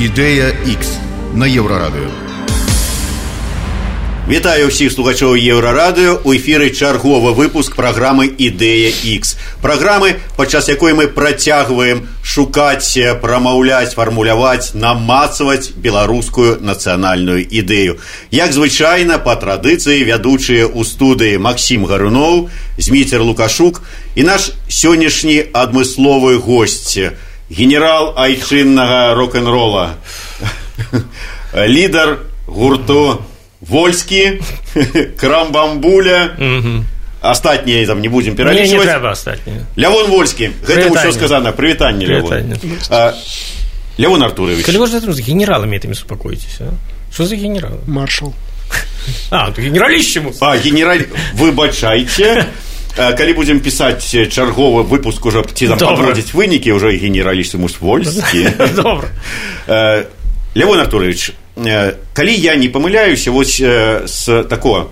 Ідэя X на еўрарадыё. Вітаю ўсіх слухачоў еўрарадыё у эфіры чарговы выпуск праграмы ідэя X праграмы падчас якой мы працягваем шукаць прамаўляць фармуляваць намацаваць беларускую нацыянальную ідэю як звычайна па традыцыі вядучыя ў студыі Макссім гаруноў зміцер лукашук і наш сённяшні адмысловы госць генерал айчыннага рок-н-рола лідар гурту Вольскі крамбамбуля астатнія там не будзем пералічваць Лявон Вольскі гэта ўсё сказана прывітанне Лявон Артурович Калі можна з генералами этими супакоіцеся что за генерал маршал а генераліщему а генераль выбачайце калі будзем пісаць чарговы выпуск уже ці там падводзіць вынікі ўжо генераліссіму вольскі Лявон Артурович Э, калі я не памыляюся вось э, з такого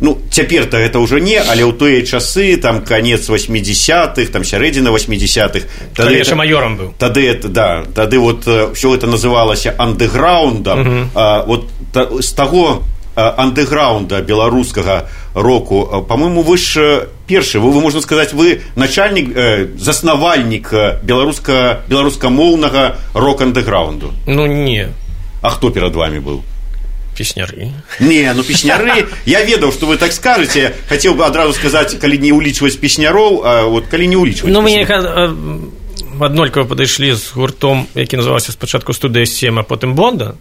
ну цяпер-то это ўжо не але ў тыя часы там конец 80-х там сярэдзіна 80-х тады это, маёрам быў тады это да тады вот все это называлася андеграундом вот та, з таго андеграунда беларускага року по-моему вы ж першы вы, вы можна сказаць вы начальнік э, заснавальнік беларуска беларускамоўнага рок-андеграунду ну не а хто перад вами быў песняры не ну песняры я ведаў что вы так скажете хацеў бы адразу сказаць калі не ўлічваць песнярроў а вот калі не ўлічваць ну мне аднолькава падышлі з гуртом які называўся спачатку студыя сем а потым бонда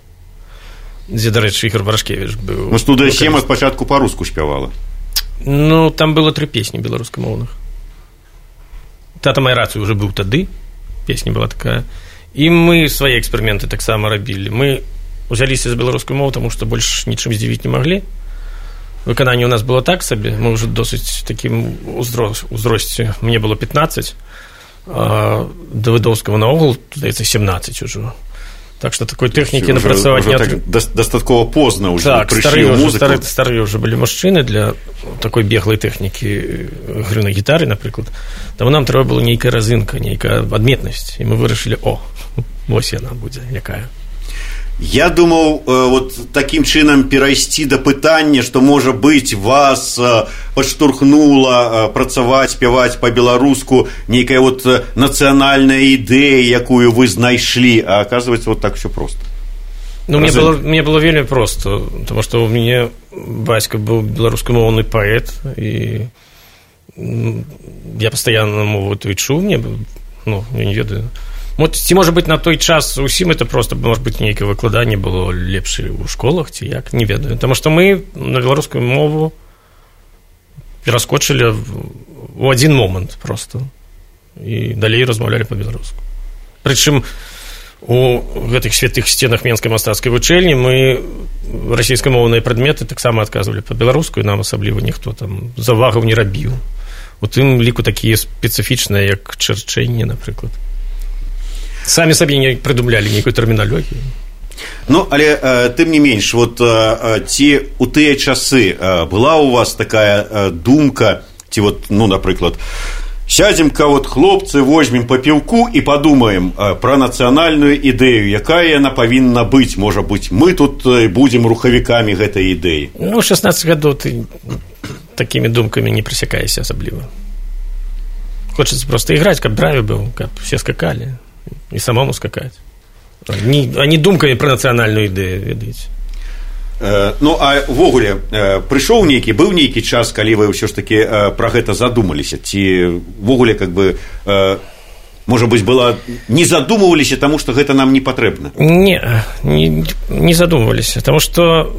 дзе дарэчы ігор барашкевич быў ну, студыя сем спачатку па-руску спявала ну там было тры песні беларускамоўных тата май рацыю уже быў тады песня была такая і мы свае эксперыменты таксама рабілі мы узяліся з беларускай мовы таму што больш нічым здзівіць не маглі выкананне у нас было так сабе мы ўжо досыць такім узросце мне было 15 а да выдоўскага наогул здаецца 17 ужо так что такой тэхнікі напрацаваць не так дастаткова позна уже так, старыя уже, старыя, старыя уже былі мужчыны для такой беглай тэхнікі гры на гітары напрыклад таму нам трэба было нейкая разынка нейкая адметнасць і мы вырашылі о вось яна будзе якая Я думаў э, вот такім чынам перайсці да пытання, што можа быць вас э, падштурхнула э, працаваць, спяваць па-беларуску нейкая вот нацыянальная ідэя, якую вы знайшлі, а оказывается вот так все просто. Ну, мне было, мне было вельмі просто, потому што у мяне бацька быў беларускамоўны паэт і я пастаянна мову той чуў мне ну, я не ведаю вот ці можа быть на той час усім это просто может быть нейкае выкладанне было лепшае ў школах ці як не ведаю. Потому что мы на беларускую мову пераскочылі у один момант просто. І далей размаўлялі по-беларуску прычым у гэтых святых сценах менскай мастацкай вучэльні мы расійскамоўныя прадметы таксама адказвалі па-беларуску нам асабліва ніхто там завагаў не рабіў у тым ліку такія спецыфічныя як чарчэнне напрыклад самі сабе не прыдумлялі нейкую тэрміналогію Ну але э, тым не менш вот э, ці у тыя часы э, была у вас такая э, думка ці вот ну напрыклад сядзем-ка вот хлопцы возьмем па піўку і падумаем э, пра нацыянальную ідэю якая яна павінна быць можа быць мы тут э, будзем рухавікамі гэтай ідэі ну 16 гадоў ты такімі думкамі не прысякаешся асабліва хочацца просто іграць каб драйве быў каб все скакалі і самому скакаць не, а не думкамі пра нацыянальную ідэю ведаеце э, ну а ввогуле э, прыйшоў нейкі быў нейкі час калі вы ўсё ж таки э, пра гэта задумаліся ці ввогуле как бы можа быць была не задумываліся таму што гэта нам не патрэбна не не, не задумываліся таму што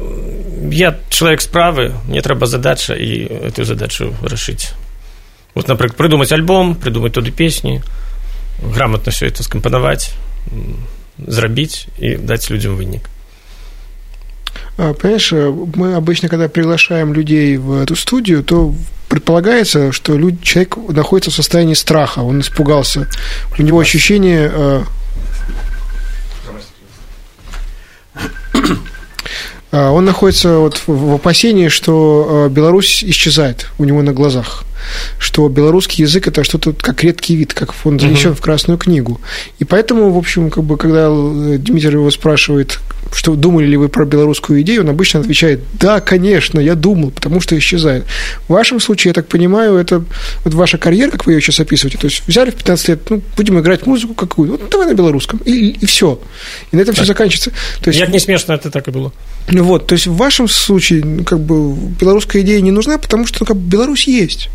я чалавек справы мне трэба задача і эту задачу рашыць вот напрыклад прыдумаць альбом прыдумаць туды песні грамотно все это скомпоновать, зрабить и дать людям вынік. А, понимаешь, мы обычно, когда приглашаем людей в эту студию, то предполагается, что люди, человек находится в состоянии страха, он испугался. У него ощущение... Э, он находится вот в опасении, что э, Беларусь исчезает у него на глазах. Что белорусский язык это что-то как редкий вид, как он занесен uh-huh. в Красную книгу. И поэтому, в общем, как бы, когда Дмитрий его спрашивает, что думали ли вы про белорусскую идею, он обычно отвечает, да, конечно, я думал, потому что исчезает. В вашем случае, я так понимаю, это вот ваша карьера, как вы ее сейчас описываете, то есть взяли в 15 лет, ну, будем играть музыку какую, вот давай на белорусском, и, и все. И на этом так. все заканчивается. То есть, Як не смешно, это так и было. Ну вот, то есть в вашем случае, ну, как бы, белорусская идея не нужна, потому что ну, как бы, Беларусь есть.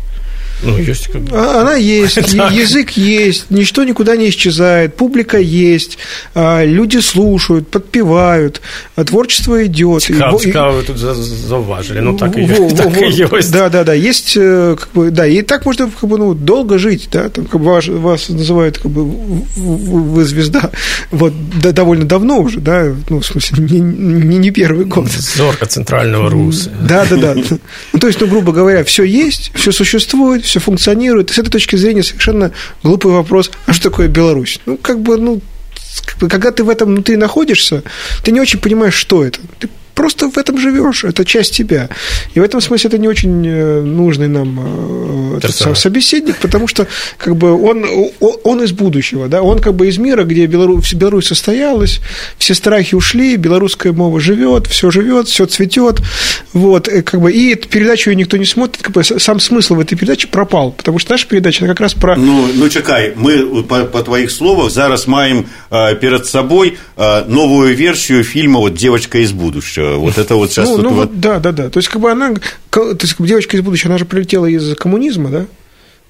Ну, есть как. А, она есть, язык есть, ничто никуда не исчезает, публика есть, а, люди слушают, подпевают, а, творчество идет. Цікаво, цікаво, ви тут зауважили, ну так и, во, так во, и есть. Да, да, да, есть, э, как бы, да, и так можно как бы, ну, долго жить, да, там, как бы вас, вас называют, как бы, вы звезда, вот, да, довольно давно уже, да, ну, в смысле, не, не, не первый год. Зорка центрального Руси. Да, да, да. Ну, то есть, ну, грубо говоря, все есть, все существует, все функционирует. И с этой точки зрения совершенно глупый вопрос, а что такое Беларусь? Ну, как бы, ну, когда ты в этом внутри находишься, ты не очень понимаешь, что это. Ты просто в этом живешь, это часть тебя. И в этом смысле это не очень э, нужный нам э, сам собеседник, потому что как бы он, он из будущего, да, он как бы из мира, где Беларусь, Беларусь состоялась, все страхи ушли, белорусская мова живет, все живет, все цветет, вот, и, как бы, и эту передачу ее никто не смотрит, как бы сам смысл в этой передаче пропал, потому что наша передача это как раз про... Ну, ну чекай, мы по, по твоих словах зараз маем э, перед собой э, новую версию фильма вот «Девочка из будущего», вот это вот сейчас... Ну, ну вот, да, да, да. То есть, как бы она... То есть, как бы девочка из будущего, она же прилетела из коммунизма, да?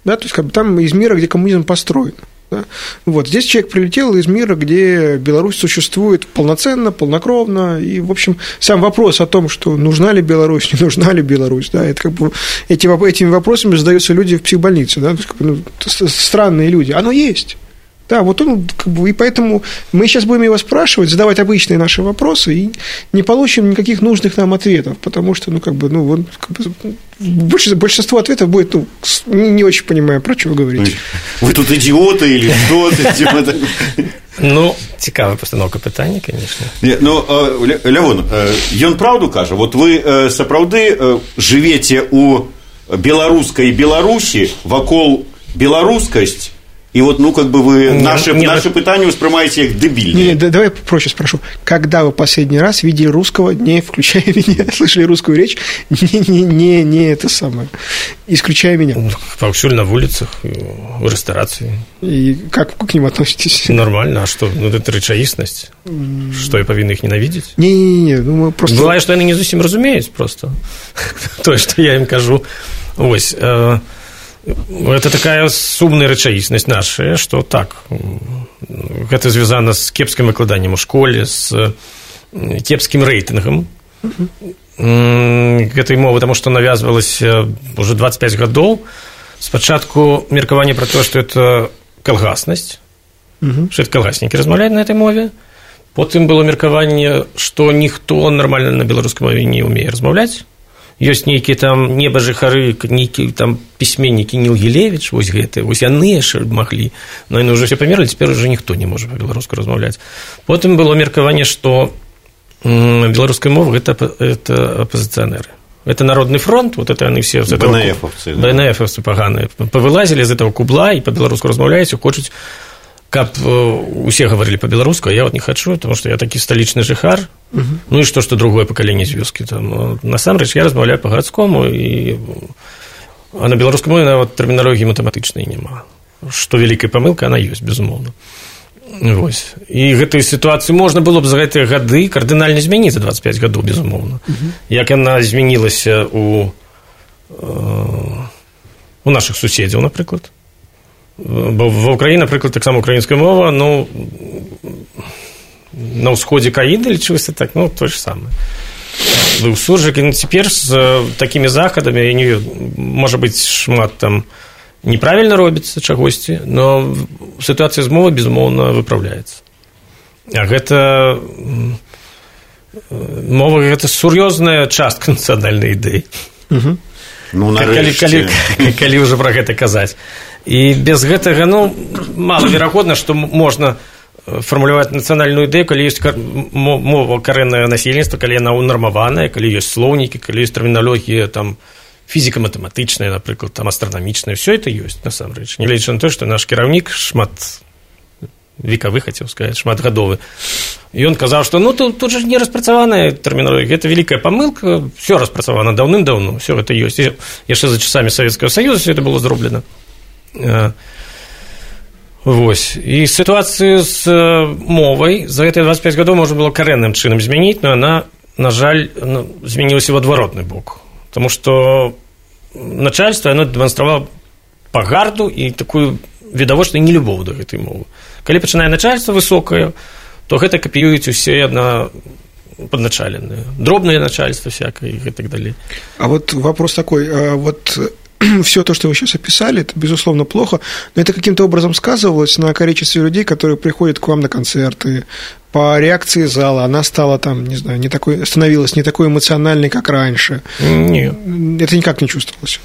Да, то есть, как бы там из мира, где коммунизм построен. Да? Вот. Здесь человек прилетел из мира, где Беларусь существует полноценно, полнокровно. И, в общем, сам вопрос о том, что нужна ли Беларусь, не нужна ли Беларусь, да, это как бы эти, этими вопросами задаются люди в психбольнице, да, ну, странные люди. Оно есть. Да, вот он, как бы, и поэтому мы сейчас будем его спрашивать, задавать обычные наши вопросы, и не получим никаких нужных нам ответов, потому что, ну, как бы, ну, он, как бы, большинство ответов будет, ну, не очень понимаю, про что вы говорите. Вы тут идиоты или что? Ну, цікава постановка питання, звісно. Ну, Лявон, ён праўду кажа, вот вы сапраўды жывеце у беларускай Беларусі вакол беларускасць и вот, ну, как бы вы не, наши, не, наши пытания воспринимаете как дебильные. Не, да, давай проще спрошу. Когда вы последний раз видели русского, не включая меня, слышали русскую речь, не, не, не, не это самое, исключая меня? Ну, повсюду на улицах, в ресторации. И как вы к ним относитесь? Нормально, а что? Ну, это речаїсність. Что, я повинен их ненавидеть? Не-не-не, ну, мы просто... Бывает, что они не зовсім розуміють просто. То, что я им кажу. Ось, это такая сумная рэчаіснасць наша что так. Гэта звязана з кепскім выкладаннем у школе з кепскім рэйтынгам гэтай мовы таму што навязвалася уже 25 гадоў спачатку меркаванне пра то што это калгаснасць это калгаснікі размаўляюць на этой мове. Потым было меркаванне што ніхто нармальна на беларускай мове не умее размаўляць ёсць нейкія там небажыхары нейкі там пісьменнікі ніл гілевіч вось гэты вось яны яшчэ маглі но яны ўжо все памерлі цяпер уже ніхто не можа па-беларуску размаўляць потым было меркаванне што беларуская мова гэта это апозіцыянеры это народный фронт вот это яны все бнфовцы паганыя павылазілі з этого кубла і па-беларуску размаўляюць хочуць каб усе гаварылі па-беларуску я вот не хочу потому что я такі сталічны жыхар -huh. ну і што што другое пакаленне з вёскі там насамрэч я размаўляю по гарадскому і а на беларускай мове нават тэрміналогіі матэматычнай няма што вялікая памылка она ёсць безумоўна Вось. і гэтай сітуацыі можна было б за гэтыя гады кардынальна змяніць за 25 гадоў безумоўна -huh. як яна змянілася у у наших суседзяў напрыклад бо ва ўкраіне напрыклад таксама украінская мова ну на ўсходзе краіны лічылася так ну то ж самае. Быў суржык і цяпер з такімі захадамі я не можа быць шмат там неправільна робіцца чагосьці но сітуацыя з мовай безумоўна выпраўляецца а гэта мова гэта сур'ёзная частка нацыянальнай ідэі. Ну, калі, калі, калі ўжо пра гэта казаць і без гэтага ну малаверагодна што можна фармуляваць нацыянальную ідэю калі ёсць мова карэннае насельніцтва калі яна ўнармаваная калі ёсць слоўнікі калі ёсць тэрміналогія там фізіка-матэматычныя напрыклад там астранамічныя все это ёсць насамрэч. Нягледзячы на то што наш кіраўнік шмат векавы хацеў сказаць шматгадовы. Ён казаў што ну тут, тут же не распрацаваная тэрмінологія гэта вялікая памылка все распрацавана даўным-даўно все гэта ёсць яшчэ за часамі савецкага саюза все это было зроблена Вось і сітуацыю з мовай за гэтыя 25 гадоў можна было карэнным чынам змяніць но она на жаль ну, змянілася в адваротны бок Таму што начальство оно дэманстравала пагарду і такую відавочна нелюбоў да гэтай мовы калі пачынае начальство высокае то гэта капіююць усе адна подначаленные дробное начальство всякое и так далее а вот вопрос такой а вот все то, что вы сейчас описали, это, безусловно, плохо, но это каким-то образом сказывалось на количестве людей, которые приходят к вам на концерты, по реакции зала, она стала там, не знаю, не такой, становилась не такой эмоциональной, как раньше. Нет. Это никак не чувствовалось.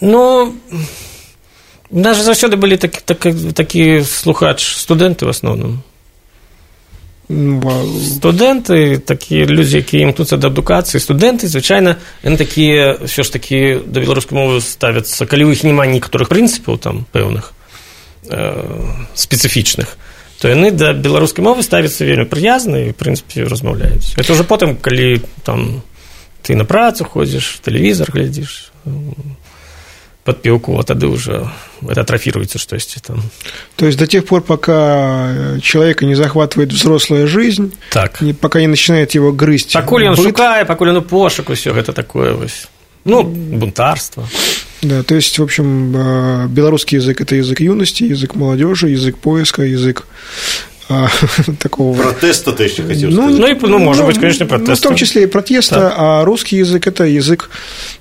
Ну, у нас же заўсёды былі так, так, такія слухач студэнты в асноўным студэнты такія людзі якія імкнуцца да адукацыі студэнты звычайна яны такія ўсё ж такі да беларускай мовы ставяцца калі ў іх няма некаторых прынцыпаў там пэўных э, спецыфічных то яны да беларускай мовы ставяцца вельмі прыязна і прынцыпе размаўляюць это уже потым калі там ты на працу ходзіш тэлевізор глядзіш подпилку, а тогда уже это атрофируется что-то там. То есть до тех пор, пока человека не захватывает взрослая жизнь, так. не, пока не начинает его грызть. Покуль он быт... шукает, покуль он пошуку, все это такое. Ну, бунтарство. Да, то есть, в общем, э, белорусский язык – это язык юности, язык молодежи, язык поиска, язык такого... Протеста ты еще хотел ну, сказать. Ну, и, ну, может ну, быть, конечно, протеста. Ну, в том числе и протеста, да. а русский язык – это язык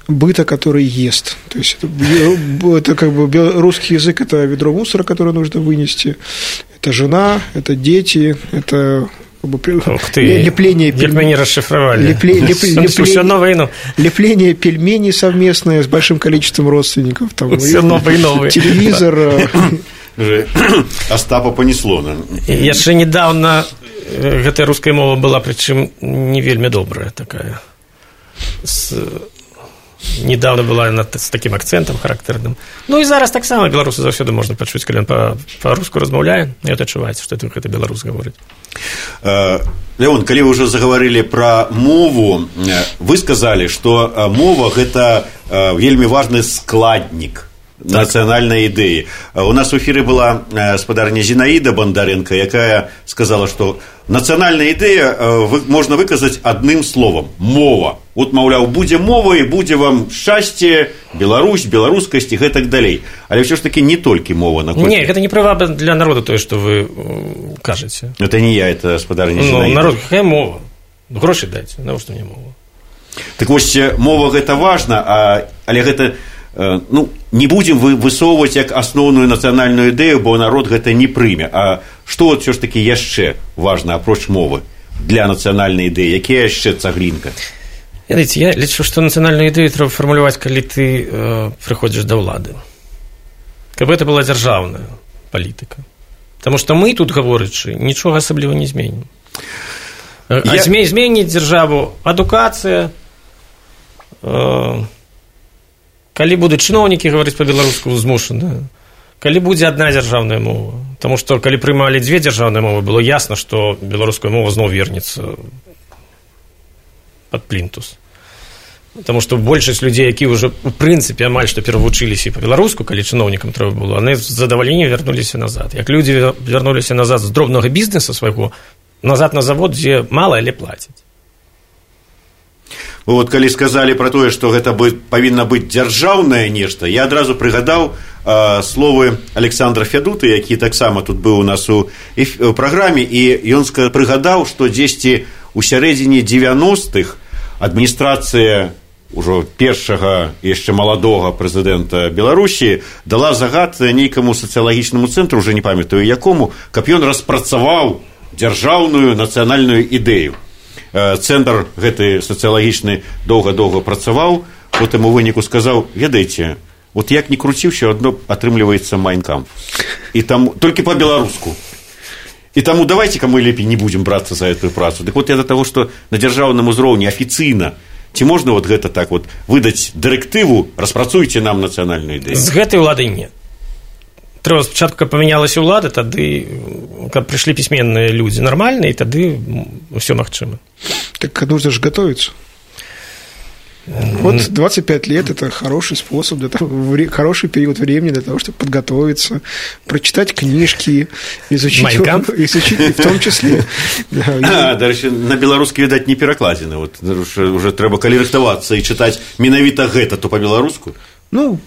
быта, который ест. То есть, это, это как бы русский язык – это ведро мусора, которое нужно вынести, это жена, это дети, это Ух ты, лепление пельменей расшифровали. Лепле, леп, лепление, на войну. лепление пельменей совместное с большим количеством родственников. Там, Все новые и новые. Телевизор. Э, Остапа понесло яшчэ недавно гэтая руская мова была прычым не вельмі добрая такая. С... недавно была она с таким акцентом характэрным ну і зараз таксама беларусу заўсёды можна пачуць калі па-руску размаўляе это адчуваецца што гэта беларус гаворыць. Леон калі вы ўжо загаварылі пра мову вы сказалі што мова гэта вельмі важны складнік. нацыянальнай ідэі у нас у эфіры была спадарня зінаіда бандаренко якая сказала што нацыянальная ідэя можна выказаць адным словам мова вот маўляў будзе мова і будзе вам шчасце Беларусь беларускасць і гэтак далей але ўсё ж таки не толькі мова на не гэта не права для народа тое што вы кажаце это не я это спадарня ну, народ какая мова грошы даць навошта мне мова так вось мова гэта важна а але гэта Э, ну, не будзем вы высоўваць як асноўную нацыянальную ідэю бо народ гэта не прыме. А што вот все ж таки яшчэ важна апроч мовы для нацыянальнай ідэі якія яшчэ цаглінка? Ведаеце, я лічу што нацыянальную ідэю трэба фармуляваць калі ты э, прыходзіш да ўлады. Каб это была дзяржаўная палітыка. Таму што мы тут гаворачы нічога асабліва не зменім. Я... зме зменіць дзяржаву адукацыя э, калі будуць чыноўнікі гаварыць па-беларуску змушана калі будзе адна дзяржаўная мова. Таму што калі прымалі дзве дзяржаўныя мовы было ясна што беларуская мова зноў вернецца под плінтус. Таму што большасць людзей які ўжо у прынцыпе амаль што перавучыліся па-беларуску калі чыноўнікам трэба было яны з задавальнення вярнуліся назад. Як людзі вярнуліся назад з дробнага бізнеса свайго назад на завод дзе мала але плацяць вот калі сказалі про тое что гэта бы павінна быць дзяржаўнае нешта я адразу прыгадаў э, словы александра фядуты які таксама тут быў у нас у праграме і ён прыгадаў што дзесьці у сярэдзіне 90-х адміністрацыя ужо першага яшчэ маладога прэзідэнта беларусі дала загад нейкаму сацыялагічнаму цэнтру уже не памятаю якому каб ён распрацаваў дзяржаўную нацыянальную ідэю Э, цэнтр гэты сацыялагічны доўга-доўга працаваў потым у выніку сказаў ведаеце вот як не круціў все адно атрымліваецца майнкам і там толькі по-беларуску і таму давайте ка мы лепей не будзем брацца за эту працу дык вот я да таго што на дзяржаўным узроўні афіцыйна ці можна вот гэта так вот выдаць дырэктыву распрацуйце нам нацыянальную ідэю з гэтай уладай не трэба спачатку каб памянялася ўлада тады каб прыйшлі пісьменныя людзі нармальныя і тады ўсё магчыма Так нужно же готовиться. Вот 25 лет – это хороший способ, для того, вре- хороший период времени для того, чтобы подготовиться, прочитать книжки, изучить, Mein Kampf? изучить в том числе. Да, А, дарэчы на беларускі відаць не перакладзены вот уже, уже трэба калі рыхтавацца і чытаць менавіта гэта то по-беларуску Ну,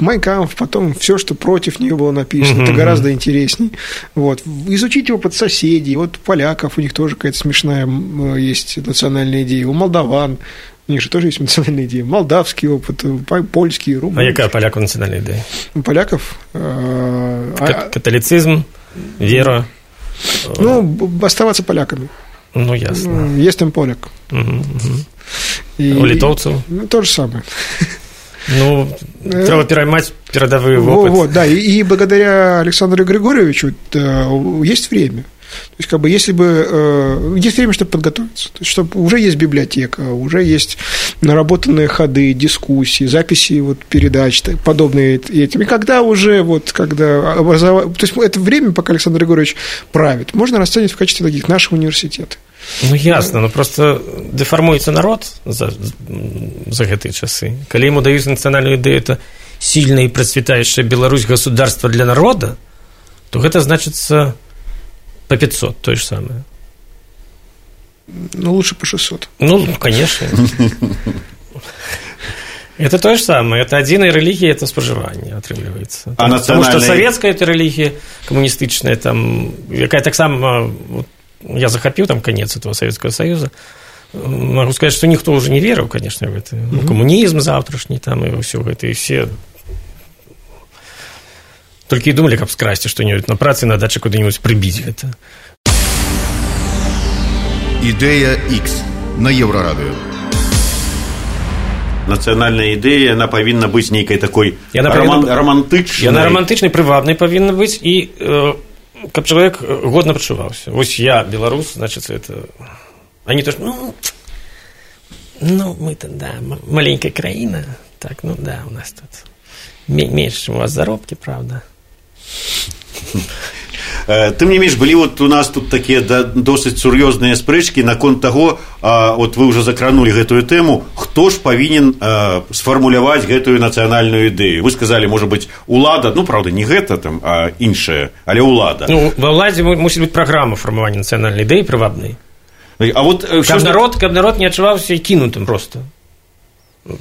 Майнкамп, потом все, что против нее было написано, это гораздо интересней. Вот. Изучить опыт соседей. Вот поляков, у них тоже какая-то смешная м, есть национальная идея. У молдаван, у них же тоже есть национальная идея. Молдавский опыт, э, по- польский, а румынский. якая паляку нацыянальная ідэя У поляков. э, а- Ка- каталіцызм вера ну, б- оставаться поляками. ну ясно Ну, Есть там поляк. Мгм, мгм. И- у літоўцаў Ну, то же самое. ну трэба пераймаць перадавы Во- вопыт Вот, да, и, и благодаря Александру Григорьевичу э, есть время. То есть, как бы, если бы э, есть время, чтобы подготовиться, то есть, чтобы уже есть библиотека, уже есть наработанные ходы, дискуссии, записи вот передач так, подобные этим. И когда уже вот, когда образова- то есть это время, пока Александр Григорьевич правит, можно расценивать в качестве таких наших университетов. Ну ясна ну просто дэфармуецца народ за, за гэтыя часы калі ему даюць нацыянальную ідэю это сильная і працвітающая Беларусь государство для народа то гэта значыцца по 500 то же самое Ну, лучше по 600. ну конечно это то же самое это адзіная рэлігія это спажыванне атрымліваецца А потому что нацыянальная- савецкая это рэлігія камуністычная там якая таксама вот, я захапіў там конец этого советского союза могу сказать что ніхто уже не верыў конечно в это ну, камунізм завтрашні там і ўсё гэта і все толькі і думалі каб скрасці што-нибудь на працы на дачы куды-нибудь прыбіць гэта Ідэя X на Еўрарадыё. нацыянальная ідэя яна павінна быць нейкай такой Яна роман, павінна- романтычнай Яна романтычнай прывабнай павінна быць і э, каб чалавек годна пачуваўся вось я беларус значит это а не то что ну, ну мы то да маленькая краіна так ну да у нас тут ме- меньше у вас заробки правда Э, тым не менш былі вот у нас тут такія да, досыць сур'ёзныя спрэчкі наконт таго а, вот вы ўжо закранули гэтую тэму хто ж павінен а, сфармуляваць гэтую нацыянальную ідэю вы сказали можа быть улада ну правда не гэта там а іншая але улада ну ва ўладзе му- мусіць быць праграма фармавання нацыянальнай ідэі прывабнай а вот э, каб ж- народ каб народ не адчуваўся кінутым просто у,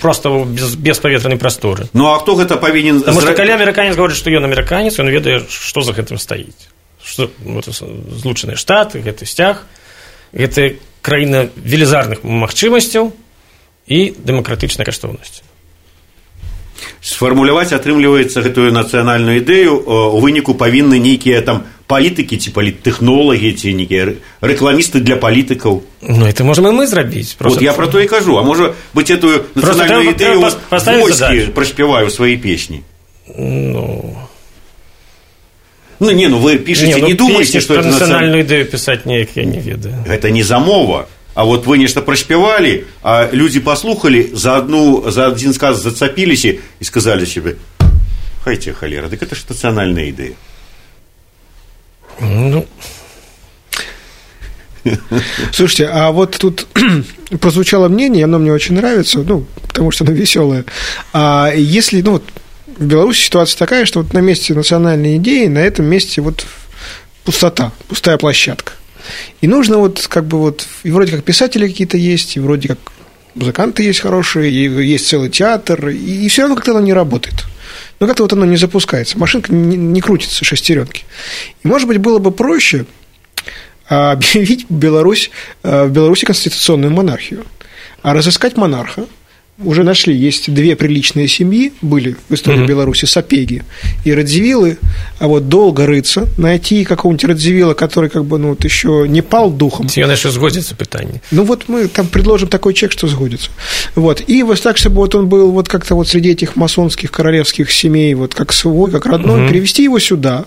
просто у без, беспаветранай прасторы ну а хто гэта павінен Потому что зра- калі амерыканец говорит што ён амерыканец ён ведае што за гэтым стаіць што вот, злучаныя штаты гэты сцяг гэта краіна велізарных магчымасцяў і дэмакратычнай каштоўнасці сфармуляваць атрымліваецца гэтую нацыянальную ідэю о, у выніку павінны нейкія там палітыкі ці паліттэхнолагі ці нейкія рэ- рэкламісты для палітыкаў ну это можем і мы зрабіць вот я про то і кажу а можа быць этую Просто нацыянальную трэба- ідэю трэба паставіць войскі задачу. прашпяваю свае песні ну, ну не ну вы пішаце ну, не, думаеце песні что пра это нацыянальная нацыянальную ідэю пісаць неяк я не ведаю гэта не замова а вот вы нешта прашпявалі а людзі паслухалі за одну за адзін сказ зацапіліся і сказалі себе хайце халера дык это ж нацыянальная ідэя ну Слушайте, а вот тут прозвучало мнение, оно мне очень нравится, ну, потому что оно веселое. А если, ну, вот в Беларуси ситуация такая, что вот на месте национальной идеи, на этом месте вот пустота, пустая площадка. И нужно вот как бы вот, и вроде как писатели какие-то есть, и вроде как музыканты есть хорошие, и есть целый театр, и, и все равно как-то оно не работает. Ну, как-то вот оно не запускается, машинка не, не крутится, шестеренки. И, может быть, было бы проще а, объявить Беларусь, а, в Беларуси конституционную монархию, а разыскать монарха. Уже нашли, есть две приличные семьи, были в истории Мгм. Беларуси, Сапеги и Радзивиллы, а вот долго рыться, найти какого-нибудь Радзивилла, который как бы, ну, вот еще не пал духом, яно яшчэ згодзіцца пытанне ну вот мы там предложим такой чек, что сгодится. Вот. И вот так, чтобы вот он был вот как-то вот среди этих масонских королевских семей, вот как свой, как родной, Мгм. перевести его сюда,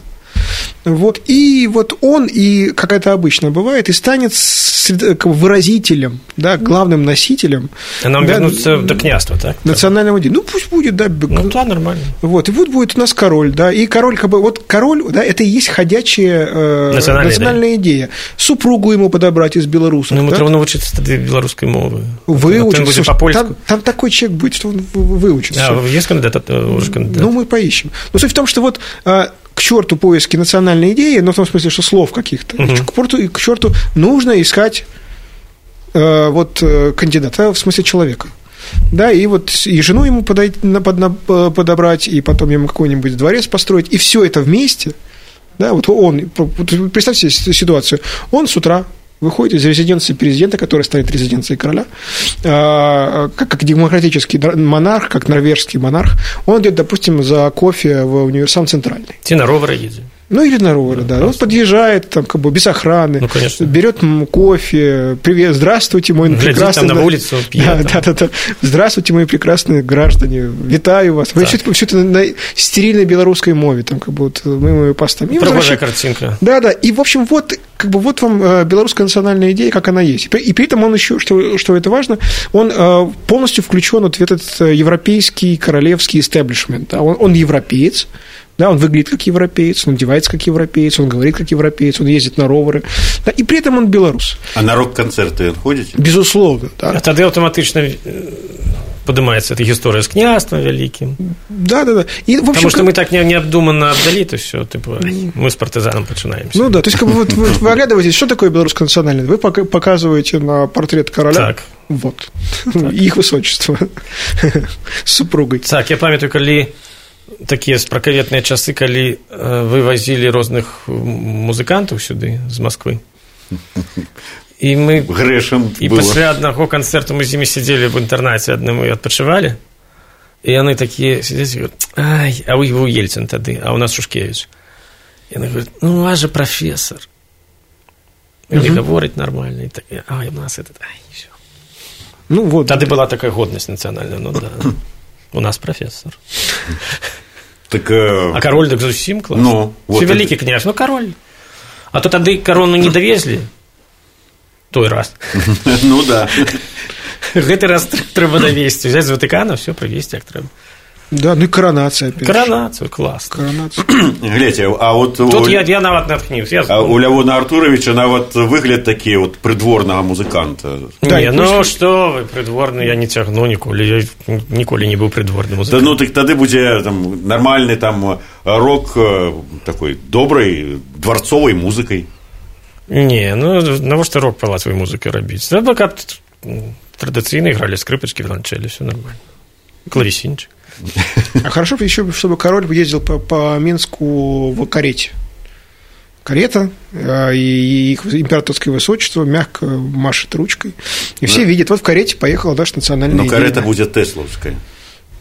Вот, и вот он, и как это обычно бывает, и станет сред- как бы выразителем, да, главным носителем А нам да, вернуться до княжества, так? национального идеи. Ну, пусть будет, да, Ну да, нормально. вот, и вот будет у нас король, да, и король, как бы, вот король, да, это и есть ходячая э, Национальная национальная идея. Супругу ему подобрать из белорусов. Ну, ему да? треба навчитися тоді білоруської мови. Выучить. Він буде Слушай, по-польську. там, там такой человек будет, что он вы- выучит. А, всё. есть кандидат, э, уже кандидат? Ну, мы поищем. Но суть в том, что вот а, к черту поиски национальной идеи, но в том смысле, что слов каких-то, Мгм. к, черту, к черту нужно искать э, вот э, кандидата, в смысле человека. Да, и вот и жену ему подойти, под- на- э, подобрать, и потом ему какой-нибудь дворец построить, и все это вместе, да, вот он, представьте себе ситуацию, он с утра выходит из резиденции президента, которая станет резиденцией короля, а, как, как демократический монарх, как норвежский монарх, он идет, допустим, за кофе в универсам центральный. Ті на ровери їздять. Ну, или на ровере, да. Он подъезжает, там, как бы, без охраны. Ну, конечно. Берет кофе. Привет, здравствуйте, мой Глядит прекрасный... там на да, улицу, пьет Да, там. да, да, да. Здравствуйте, мои прекрасные граждане. Витаю вас. Вы все, все это на стерильной белорусской мове. Там, как бы, вот, мы, мы постами. И Прохожая возвращаем- картинка. да, да. И, в общем, вот, как бы, вот вам э, белорусская национальная идея, как она есть. И при, и при этом он еще, что, что это важно, он э, полностью включен вот в этот э, европейский королевский истеблишмент. Да. Он, он европеец, да, он выглядит как европеец, он одевается как европеец, он говорит как европеец, он ездит на роверы, да, и при этом он белорус. А на рок-концерты ходите? Безусловно, А да. тоді автоматично е, подимається эта історія з князством великим. Да, да, да. И, в общем, Тому що как- ми так не- необдуманно обдали, то все, типу, ай, ми з партизаном починаємося. Ну да, то есть, как бы, вот, вы, вы оглядываетесь, что такое белорусское национальное? Вы пока- показываете на портрет короля. Так. Вот. Их высочество. С супругой. Так, я пам'ятаю, коли такія спракаветныя часы, калі э, вывозілі розных м, музыкантаў сюды з Москвы. І мы Грэшам І было. пасля аднаго канцэрту мы з імі сядзелі в інтэрнаце адным і адпачывалі і яны такія сядзяць і говорят, ай а вы быў ельцин тады а у нас шушкевич яны говорят ну у вас же прафесор не гаворыць нормально і так ай у нас этот ай всё. Ну вот. тады была такая годнасць нацыянальная ну да у нас прафесор Так, э, а король дык зусім клас Ну, вот Все это- вялікі князь ну король а то тады корону не давезлі той раз ну да. гэты раз тр- трэба давесці взять з ватыкана все прывесці як трэба Да, ну и коронация опять. же. Коронацию, класс. Коронация. Глядзьце, а вот у, Тут я, я нават натхніўся. Я... а у Лявона Артуровича нават выгляд такі вот прыдворнага музыканта. Да, не, і ну што вы, прыдворны, я не цягну ніколі. Я ніколі не быў прыдворным. Да, ну так тады будзе там нармальны там рок э, такой добрай дворцовай музыкай. Не, ну навошта рок палацавай музыкай рабіць? Трэба, каб м, традыцыйна ігралі скрыпачкі, віланчэлі, все нормально. Клавесінчик. А хорошо бы еще, чтобы король ездил по, по Минску в карете. Карета, э, и их императорское высочество мягко машет ручкой. И все видят, вот в карете поехала наша национальная Но идея. карета будзе тэслаўская.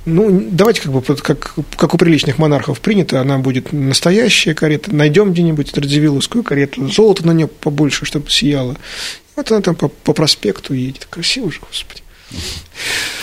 Ну, давайте как бы, как, как у приличных монархов принято, она будет настоящая карета. Найдем где-нибудь радзивилловскую карету, золото на нее побольше, чтобы сияло. Вот она там по, по проспекту едет. Красиво же, господи.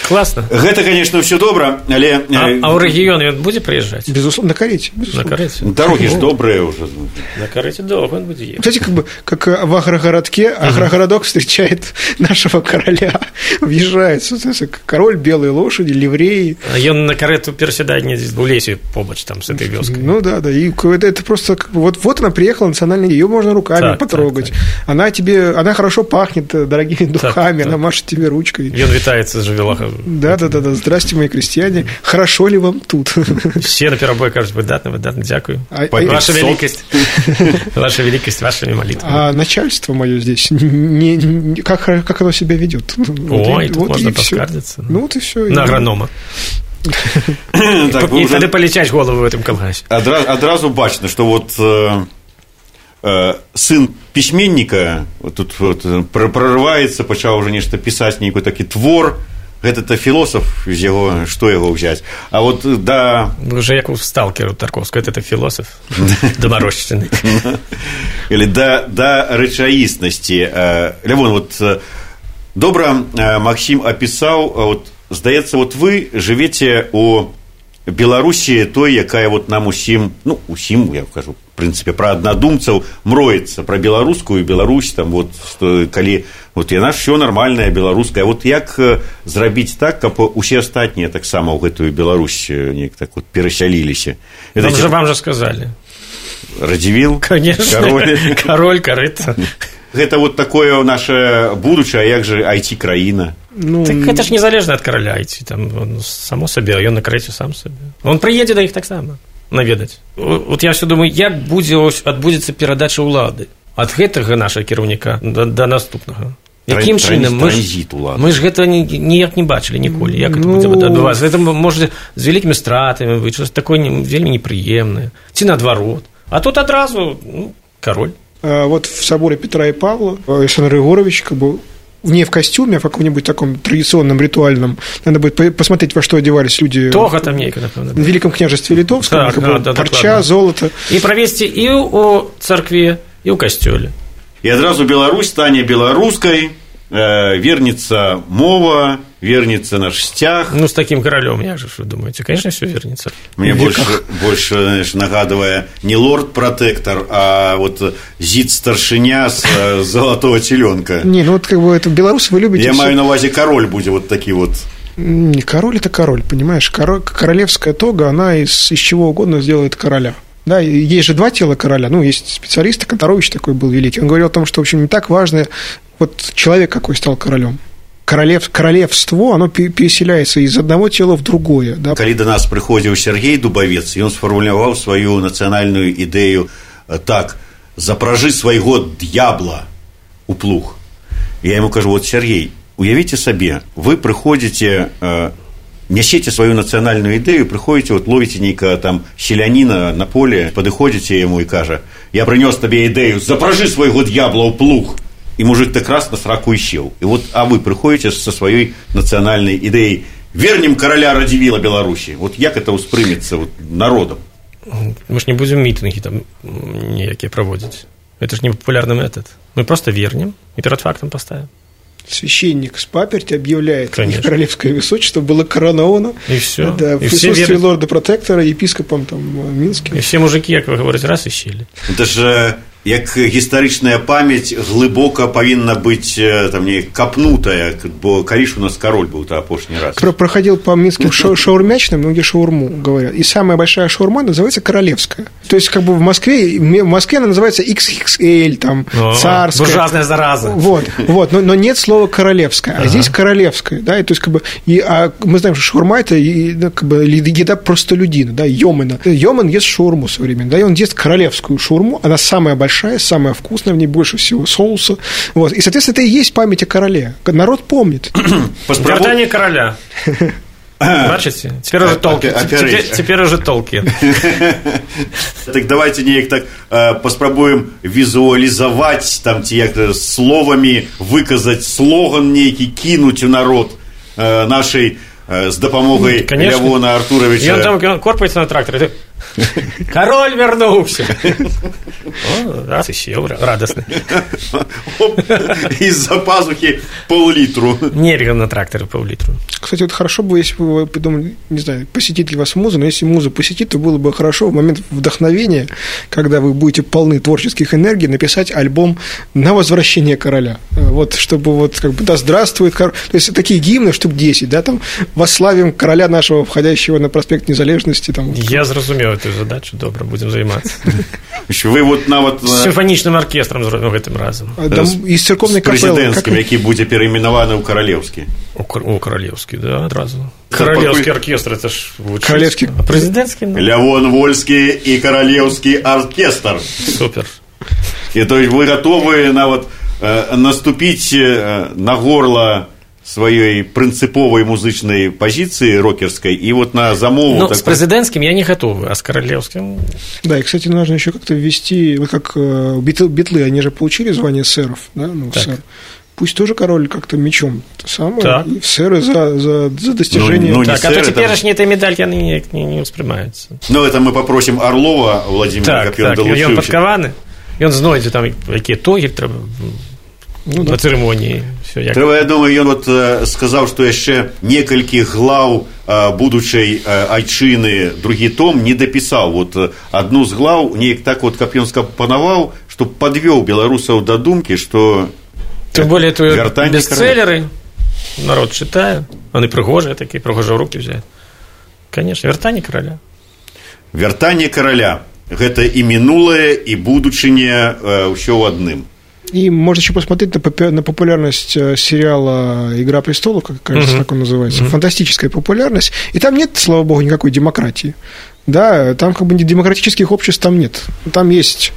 Класна. Гэта конечно все добра але А, э, а ў рэгіён ён будзе прыязджаць? Безусловно, на карете. На Безусловно. карэце? дарогі ж добрыя уже На карэце доўга ён будзе ехаць. Кстати, как бы, как э, в агрогородке, агрогородок встречает нашего короля, въезжает, соответственно, король, белые лошади, ливреи. А ён на карэту перасядае недзе ў лесе побач там с этой вёскай. Ну да, да, и к- это, это просто, как бы, вот, вот она приехала национальная, ее можно руками Так, потрогать. так, Она тебе, она хорошо пахнет э, дорогими духами, так. она машет тебе ручкой. Ён вітаецца з жывелага. Да, да, да, да. Здрасте, мои крестьяне. Хорошо ли вам тут? Все на перабой кажуць выдатна, выдатна, дзякую. А, а- Ваша 500. великость. Ваша великость вашими молитвами. а начальство мое здесь, не, не- как, как оно себя ведет? Ой, тут можно поскардиться. Ну вот и все. На агронома. так, тады полечаць голову в этом колгасе. адра- адразу бачна что вот э, сын пісьменніка вот тут вот, э, пр- прорываецца пачаў уже нешта пісаць нейкі такі твор гэта то філосаф з яго што яго ўзяць а вот э, да Уже як у сталкеру Тарковского, это философ доморощенный. или да да рэчаіснасці э, Лявон вот э, добра э, Максім апісаў э, вот здаецца вот вы жывеце у беларусі той якая вот нам усім ну усім я кажу в прынцыпе пра аднадумцаў мроецца пра беларускую Беларусь там вот што калі вот яна все нармальная беларуская вот як зрабіць так каб усе астатнія таксама ў гэтую Беларусь неяк так вот перасяліліся вам же вам же сказали радзівіл конечно король, король корыта гэта вот такое наше будучае як же айти краіна ну так это ж незалежна ад караля айти там он, само сабе ён на карэце сам сабе он прыедзе да іх таксама наведаць вот я все думаю як будзе адбудзецца перадача ўлады ад гэтага наша кіраўніка да, да наступнага якім чынам мы, мы ж гэта ніяк не бачылі ніколі. Як ну... адбывацца? Это можа з вялікімі стратамі вы такое вельмі непрыемнае. Ці наадварот? А тут адразу ну, король а вот в соборе Петра и Павла Александр Егорович как бы не в костюме, а в каком-нибудь таком традиционном, ритуальном. Надо будет посмотреть, во что одевались люди Тога там нейка, напевно, в Великом княжестве Литовском, так, да, да, парча, докладно. золото. И провести и у церкви, и у костюле. И одразу Беларусь станет белорусской, э, вернется мова, вернется наш стяг. Ну, с таким королем, я же, что думаете, конечно, все вернется. Мне больше, больше знаешь, нагадывая не лорд-протектор, а вот зид-старшиня с э, золотого теленка. Не, ну вот как бы это белорус вы любите. Я маю на увазе король будет вот такие вот. Не король это король, понимаешь? Король, королевская тога, она из, из чего угодно сделает короля. Да, есть же два тела короля. Ну, есть специалист, Конторович такой был великий. Он говорил о том, что, в общем, не так важно, вот человек какой стал королем королев, королевство, оно переселяется из одного тела в другое. Да? Калі до нас прыходзіў Сергей Дубавец, ён сфармуляваў сваю нацыянальную ідэю э, так запражы свайго д'ябла у плуг. Я ему кажу вот Сергей, уявіце сабе, вы прыходзіце э, нясеце сваю нацыянальную ідэю, прыходзіце вот ловіце нейкага там селяніна на поле, падыходзіце яму і кажа: я прынёс табе ідэю, запражы свайго д'ябла ў плуг и мужик так раз на сраку исчел. И вот, а вы приходите со своей национальной идеей, вернем короля Радивила Беларуси. Вот як это успрымется вот, народом? Мы ж не будем митинги там ніякія проводить. Это ж не популярный метод. Мы просто вернем и перед фактом поставим. Священник с паперти объявляет, Конечно. королевское высочество было короновано. И все. Да, в присутствии лорда-протектора, епископом там, Минским. И все мужики, как вы говорите, раз ищили. Это же як гістарычная памяць глыбока павінна быць там не капнутая бо калі ж у нас король был то апошні раз Про проходил по минским шау шаурмячным многие шаурму говорят и самая большая шаурма называется королевская то есть как бы в Москве в Москве она называется XXL там О, царская буржуазная зараза вот вот но, но нет слова королевская ага. а здесь королевская да и то есть как бы и а мы знаем что шаурма это и, ну, как бы еда простолюдина да Йомена Йомен ест шаурму современно да и он ест королевскую шаурму она самая большая большая, самая вкусная, в ней больше всего соуса. Вот. И, соответственно, это и есть память о короле. Народ помнит. Граждане короля. Бачите? Теперь уже толки. Теперь, теперь уже толки. Так давайте неяк так э, паспрабуем візуалізаваць там ці як словамі выказаць слоган нейкі кінуць у народ э, нашай э, з дапамогай Лявона Артуровича. Ён там корпаецца на тракторе. Король вернулся. О, раз и сел, радостный. Из-за пазухи пол-литру. Нельзя на тракторе пол-литру. Кстати, вот хорошо бы, если бы вы придумали, не знаю, посетит ли вас муза, но если муза посетит, то было бы хорошо в момент вдохновения, когда вы будете полны творческих энергий, написать альбом на возвращение короля. Вот, чтобы вот как бы, да, здравствует король. То есть, такие гимны, штук 10, да, там, восславим короля нашего, входящего на проспект Незалежности. Там, Я зразумеў эту задачу добра будзем займацца вы вот нават сімфанічным аркестрам зробім гэтым разам і церковнай прэзідэнцкім які будзе перайменаваны ў каралеўскі у каралеўскі да адразу каралеўскі аркестр это ж каралевскі прэзідэнцкі ну. лявон вольскі і каралеўскі аркестр супер і то есть вы гатовы нават наступіць на горла сваёй прынцыповай музычнай пазіцыі рокерской и вот на замову ну, с президентским я не готовы а с королевским да и кстати нужно еще как-то ввести вот как э, битлы, битлы они же получили звание сэров да ну так. сэр пусть тоже король как-то мечом то самое так. и сэры за, за, за достижение ну, ну, так, а то теперешние это... этой медальки они не, не, не воспринимаются ну это мы попросим Орлова Владимира так, так, и он подкованы и он знойдзе там какие тоги ну, на да церемонии все як Трэба, я думаю, ён вот э, сказаў, што яшчэ некалькі глаў э, будучай э, айчыны другі том не дапісаў. Вот э, адну з глаў неяк так вот, каб ён скапанаваў, што падвёў беларусаў да думкі, што Тем более это Вяртанне бестселлеры, народ читает, они пригожие такие, пригожие руки взять. Конечно, вертание короля. вяртанне караля гэта і мінулае і будучыня э, ўсё ў адным. И можно еще посмотреть на, попу- на популярность э, сериала «Игра престолов», как, кажется, Мгм. так он называется. Фантастическая популярность. И там нет, слава богу, никакой демократии. Да, там как бы демократических обществ там нет. Там есть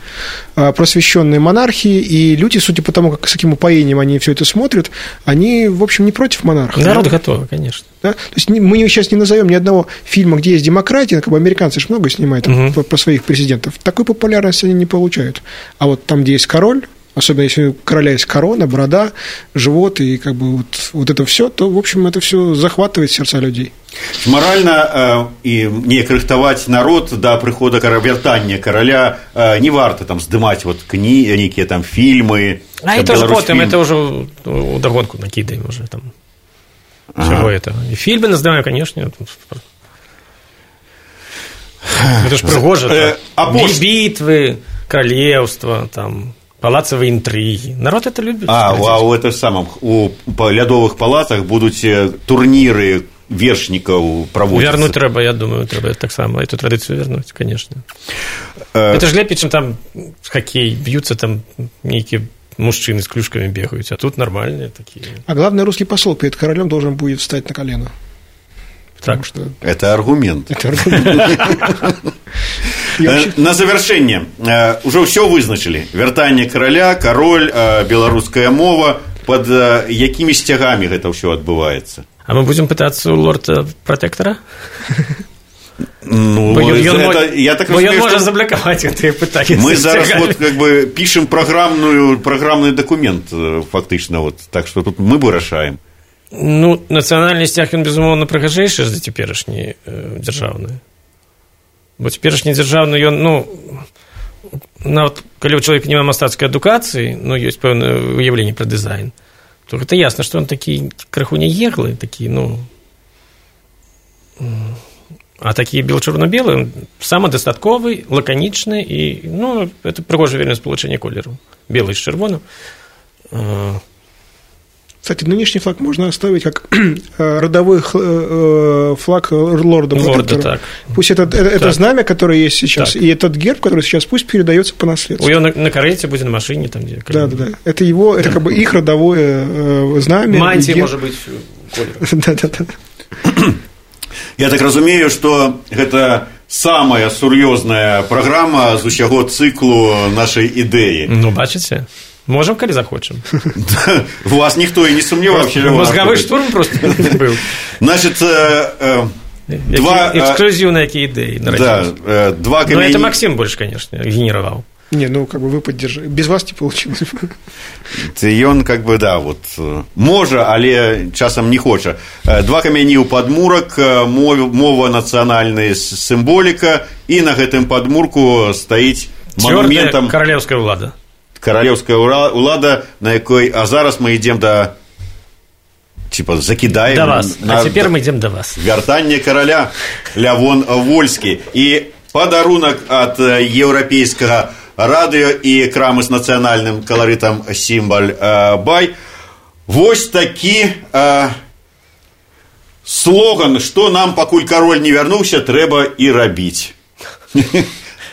а, просвещенные монархии, и люди, судя по тому, как, с каким упоением они все это смотрят, они, в общем, не против монарха. Народ да? готов, конечно. Да? То есть мы сейчас не назовем ни одного фильма, где есть демократия, как бы американцы же много снимают про, про своих президентов. Такой популярности они не получают. А вот там, где есть король, особенно если у короля есть корона, борода, живот и как бы вот, вот это все, то, в общем, это все захватывает сердца людей. Маральна э, і неяк рыхтаваць народ да прыхода кара вяртання караля э, не варта там здымаць вот кні нейкія там фільмы А там это уже Беларусьфільм. потом, это уже у догонку накидаем уже там. Всего этого. И фильмы называем, конечно. Это ж пригоже. Э, так. а пост- Битвы, королевства, там, палацовые интриги. Народ это любит. А, смотреть. а у это самым у па- лядовых палацах будуць э, турніры вершнікаў праводзіцца Вернуть треба, я думаю, треба так само эту традицию вернуть, конечно. Э, Это же лепит, чем там хоккей, бьются там некие мужчины с клюшками бегают, а тут нормальные такие. А главный русский посол перед королем должен будет встать на колено. Потому Так. что это аргумент это аргумент. Я Э, вообще- на завяршэнне э, ўжо ўсё вызначылі вяртанне караля кароль э, беларуская мова под э, якімі сцягамі гэта ўсё адбываецца А мы будем пытаться у лорда протектора? ну, Бо ён- ён это- мо- я так бо ён разумею, можа што заблакаваць гэтыя пытанні мы зараз вот как бы пішем праграмную праграмны дакумент э, фактычна вот так что тут мы вырашаем Ну, нацыянальны сцяг ён безумоўна прыгажэйшы за цяперашні э, дзяржаўны бо цяперашні дзяржаўны ён ну нават калі ў чалавека няма мастацкай адукацыі ну ёсць пэўнае уяўленне пра дызайн то гэта ясна што ён такі крыху няеглы такі ну а такі бел-чырвона-белы ён самадастатковы лаканічны і ну это прыгожа вельмі спалучэнне колеру. Белы з чырвоным Э, Кстати, нынешний флаг можно оставить как э, родовой х- э, флаг лорда. Лорда, протектора. так. Пусть это, это, это Так. знамя, которое есть сейчас, Так. и этот герб, который сейчас, пусть передается по наследству. у яго на, на карэце будзе на машыне там дзе Да, да, да. Это его, это как бы их родовое э, знамя. Мантія и можа быць колер. Да, да, да. Я так разумею, што гэта самая сур'ёзная праграма з усяго цыклу нашай ідэі. Ну бачыце можам калі захочам У вас ніхто і не сумняваўся. мозгавы штурм просто быў Значит, э, э, два, э, эксклюзіўна якія ідэі да, нарадзіліся. э, два Ну, это камяні... Максим больше, конечно, генеровал. Не, ну как бы вы поддержали. Без вас не получилось. Ці Ён как бы да вот э, можа, але часам не хоча. Э, Два камяні ў падмурак, э, мов- мова нацыянальная с- сімволіка і на гэтым падмурку стаіць Твердая манументам королевская влада. каралеўская ура- улада, на якой а зараз мы ідзем да типа закідаем До вас. на- А теперь мы идем до вас. вяртанне караля Лявон Вольскі і падарунак ад э, еўрапейскага радыё і крамы з нацыянальным каларытам сімбаль э, бай вось такі э, слоган што нам пакуль кароль не вярнуўся трэба і рабіць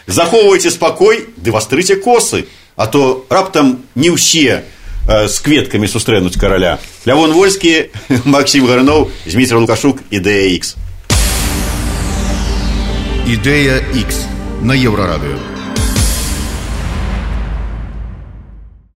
захоўвайце спакой ды вастрыце косы а то раптам не ўсе э, з кветкамі сустрэнуць караля Лявон Вольскі Максім Гарноў Зміцер Лукашук ідэя X Ідэя X на Еўрарадыё.